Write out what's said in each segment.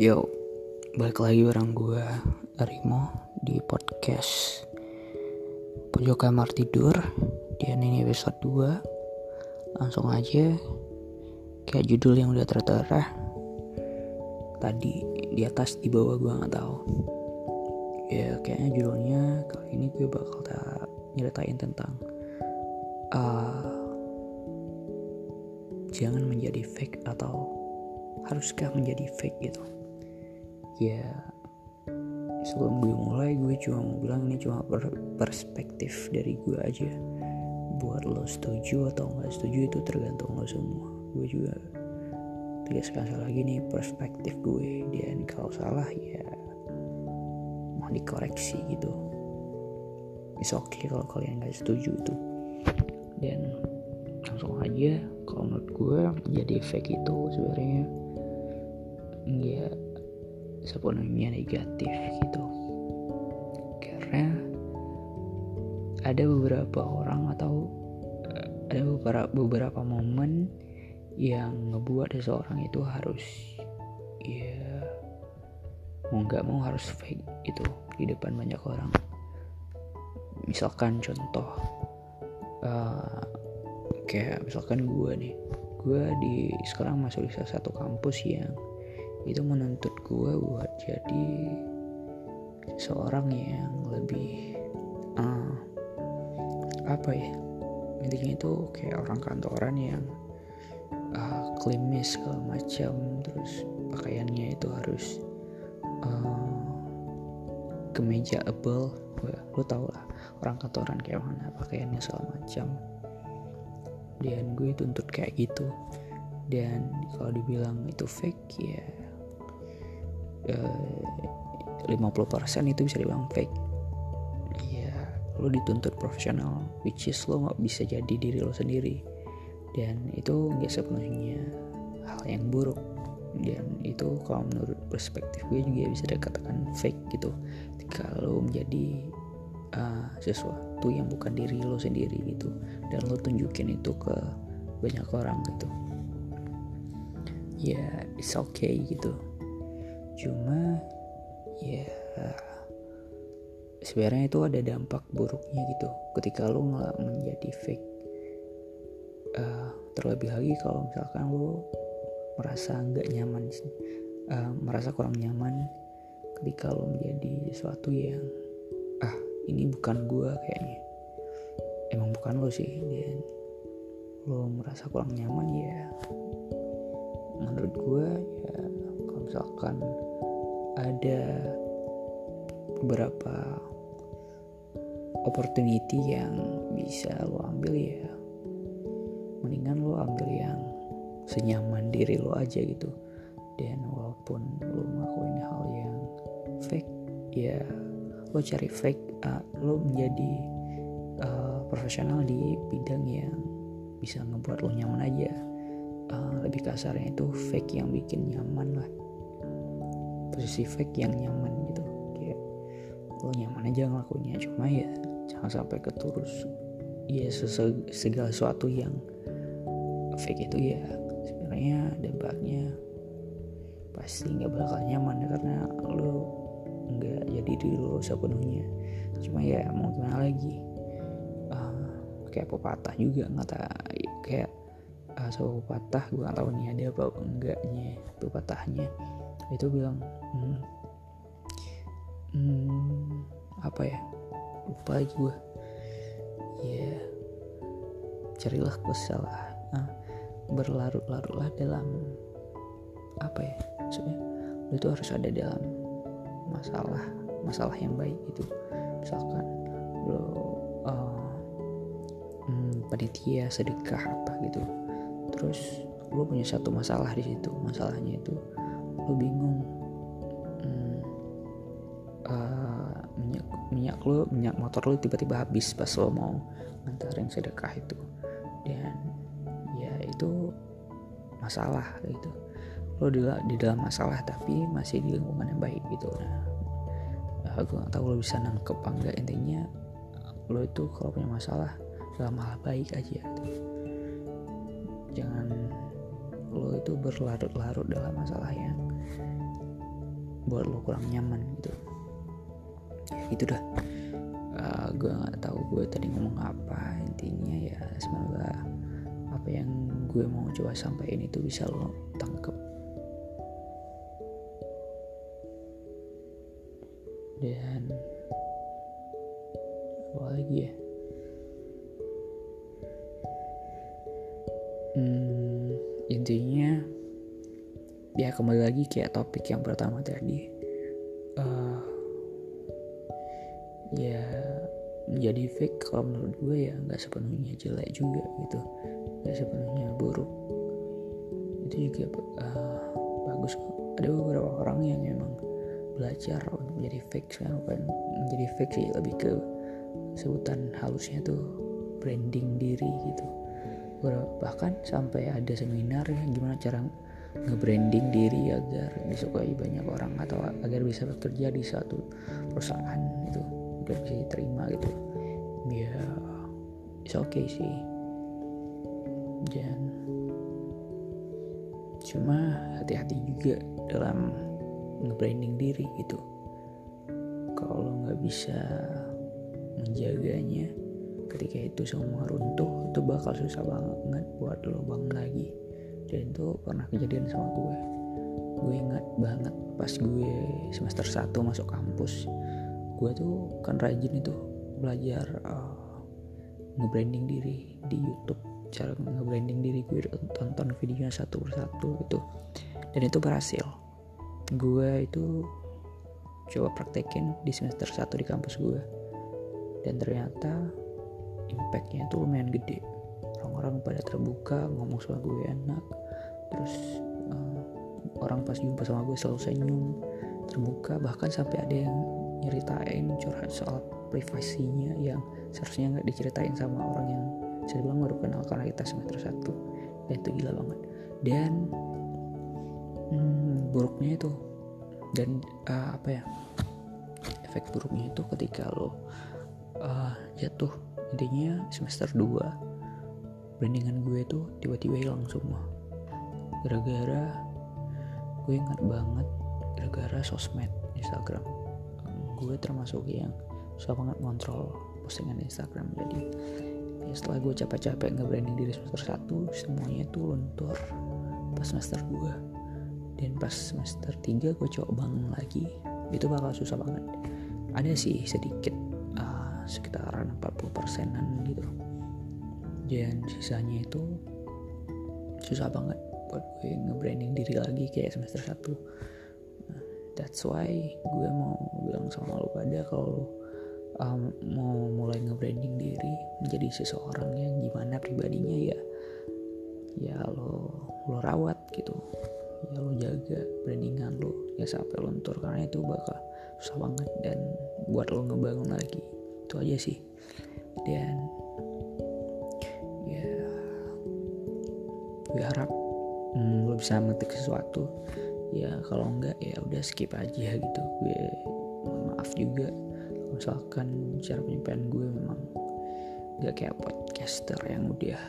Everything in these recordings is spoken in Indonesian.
Yo, balik lagi bareng gue Rimo di podcast Pojok Kamar Tidur. Di ini episode 2 Langsung aja Kayak judul yang udah tertera. Tadi di atas di bawah gue gak tahu. Ya kayaknya judulnya kali ini gue bakal tak nyeritain tentang uh, Jangan menjadi fake atau haruskah menjadi fake gitu ya sebelum gue mulai gue cuma mau bilang ini cuma perspektif dari gue aja. Buat lo setuju atau nggak setuju itu tergantung lo semua. Gue juga tegaskan sekali lagi nih perspektif gue. Dan kalau salah ya mau dikoreksi gitu. Oke okay kalau kalian nggak setuju itu. Dan langsung aja kalau menurut gue jadi fake itu sebenarnya ya sepenuhnya negatif gitu. Karena ada beberapa orang atau eh, ada beberapa beberapa momen yang ngebuat seseorang itu harus ya mau nggak mau harus fake itu di depan banyak orang. Misalkan contoh uh, kayak misalkan gue nih. Gue di sekarang masuk di salah satu kampus yang itu menuntut gue buat jadi seorang yang lebih uh, apa ya? Intinya itu kayak orang kantoran yang uh, klimis segala macam terus pakaiannya itu harus uh, kemeja able lo tau lah orang kantoran kayak mana pakaiannya segala macam. Dan gue tuntut kayak gitu. Dan kalau dibilang itu fake ya 50% eh, itu bisa dibilang fake. Ya lo dituntut profesional which is lo nggak bisa jadi diri lo sendiri. Dan itu nggak sepenuhnya hal yang buruk. Dan itu kalau menurut perspektif gue juga bisa dikatakan fake gitu. Lo menjadi uh, sesuatu yang bukan diri lo sendiri gitu. Dan lo tunjukin itu ke banyak orang gitu. Ya yeah, it's okay gitu cuma ya sebenarnya itu ada dampak buruknya gitu. Ketika lo nggak menjadi fake uh, terlebih lagi kalau misalkan lo merasa nggak nyaman uh, merasa kurang nyaman ketika lo menjadi sesuatu yang ah ini bukan gue kayaknya. Emang bukan lo sih dan lo merasa kurang nyaman ya menurut gue ya kalau misalkan ada beberapa opportunity yang bisa lo ambil ya. Mendingan lo ambil yang senyaman diri lo aja gitu. Dan walaupun lo ngelakuin hal yang fake ya lo cari fake uh, lo menjadi uh, profesional di bidang yang bisa ngebuat lo nyaman aja. Uh, lebih kasarnya itu fake yang bikin nyaman lah posisi fake yang nyaman gitu. Kayak lo nyaman aja ngelakuinnya. Cuma ya jangan sampai keturus. Ya segala sesuatu yang fake itu ya sebenarnya dampaknya pasti nggak bakal nyaman ya, karena lo nggak jadi diri lo sepenuhnya. Cuma ya mau gimana lagi? Uh, kayak pepatah juga nggak kayak uh, sebuah pepatah gue nggak tahu nih ada apa enggaknya pepatahnya itu bilang hmm, hmm, apa ya lupa lagi gue ya carilah kesalahan nah, berlarut-larutlah dalam apa ya maksudnya lo itu harus ada dalam masalah masalah yang baik itu misalkan lo uh, hmm, panitia sedekah apa gitu. Terus lo punya satu masalah di situ masalahnya itu lo bingung lo minyak motor lo tiba-tiba habis pas lo mau ngantarin sedekah itu. Dan ya itu masalah gitu. Lo di, di dalam masalah tapi masih di lingkungan yang baik gitu. Nah aku nggak tahu lo bisa nangkep apa enggak intinya lo itu kalau punya masalah dalam hal baik aja gitu. jangan lo itu berlarut-larut dalam masalah yang buat lo kurang nyaman gitu. Ya gitu dah gue nggak tahu gue tadi ngomong apa intinya ya semoga apa yang gue mau coba sampaikan itu bisa lo tangkep. Dan apa lagi ya? Hmm, intinya ya kembali lagi kayak topik yang pertama tadi. Uh, ya menjadi fake kalau menurut gue ya nggak sepenuhnya jelek juga gitu. Nggak sepenuhnya buruk. Itu juga uh, bagus ada beberapa orang yang memang belajar untuk menjadi fake sekarang bukan menjadi fake sih lebih ke sebutan halusnya tuh branding diri gitu. Bahkan sampai ada seminar ya gimana cara nge-branding diri agar disukai banyak orang atau agar bisa bekerja di satu perusahaan itu bisa diterima gitu. Ya it's okay sih. Dan cuma hati-hati juga dalam nge-branding diri gitu. Kalau nggak bisa menjaganya ketika itu semua runtuh itu bakal susah banget buat lo bangun lagi. Dan itu pernah kejadian sama gue. Gue ingat banget pas gue semester 1 masuk kampus gue tuh kan rajin itu belajar uh, nge-branding diri di YouTube. Cara nge-branding diri gue tonton videonya satu persatu gitu. Dan itu berhasil. Gue itu coba praktekin di semester 1 di kampus gue dan ternyata impactnya itu lumayan gede. Orang-orang pada terbuka ngomong sama gue enak. Terus uh, orang pas jumpa sama gue selalu senyum terbuka. Bahkan sampai ada yang nyeritain curhat soal privasinya yang seharusnya nggak diceritain sama orang yang saya bilang baru kenal karena kita semester satu. Dan itu gila banget. Dan hmm, buruknya itu dan uh, apa ya efek buruknya itu ketika lo uh, jatuh intinya semester 2 brandingan gue tuh tiba-tiba hilang semua. Gara-gara gue ingat banget gara-gara sosmed Instagram gue termasuk yang susah banget kontrol postingan Instagram. Jadi ya setelah gue capek-capek nge-branding diri semester 1 semuanya tuh luntur pas semester 2 dan pas semester 3 gue coba bangun lagi itu bakal susah banget. Ada sih sedikit uh, sekitaran 40 persenan gitu. Dan sisanya itu susah banget buat gue nge-branding diri lagi kayak semester 1 nah, that's why gue mau bilang sama lo pada kalau um, mau mulai nge-branding diri menjadi seseorang yang gimana pribadinya ya ya lo lo rawat gitu. Ya lo jaga brandingan lo ya sampai luntur karena itu bakal susah banget dan buat lo ngebangun lagi. Itu aja sih. Dan ya gue harap hmm, lo bisa metik sesuatu ya kalau enggak ya udah skip aja gitu. Gue maaf juga. Misalkan cara penyampaian gue memang gak kayak podcaster yang udah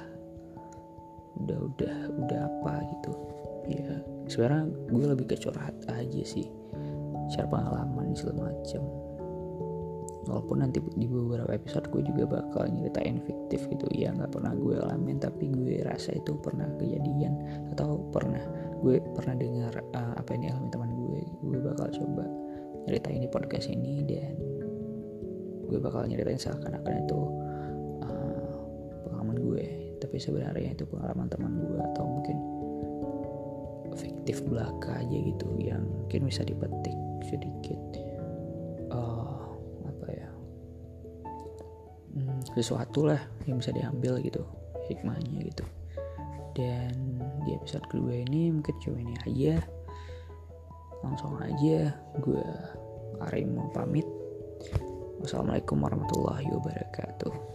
udah udah udah apa gitu. Ya sebenarnya gue lebih ke curhat aja sih. Share pengalaman segala macam walaupun nanti di beberapa episode gue juga bakal nyeritain fiktif gitu. Ya nggak pernah gue alamin tapi gue rasa itu pernah kejadian atau pernah gue pernah dengar uh, apa yang dialami teman gue. Gue bakal coba nyeritain di podcast ini dan gue bakal nyeritain seakan-akan itu uh, pengalaman gue. Tapi sebenarnya itu pengalaman teman gue atau mungkin fiktif belaka aja gitu yang mungkin bisa dipetik sedikit. Uh, sesuatu lah yang bisa diambil gitu hikmahnya gitu. Dan di episode kedua ini mungkin cuma ini aja. Langsung aja gue Arim mau pamit. Wassalamualaikum warahmatullahi wabarakatuh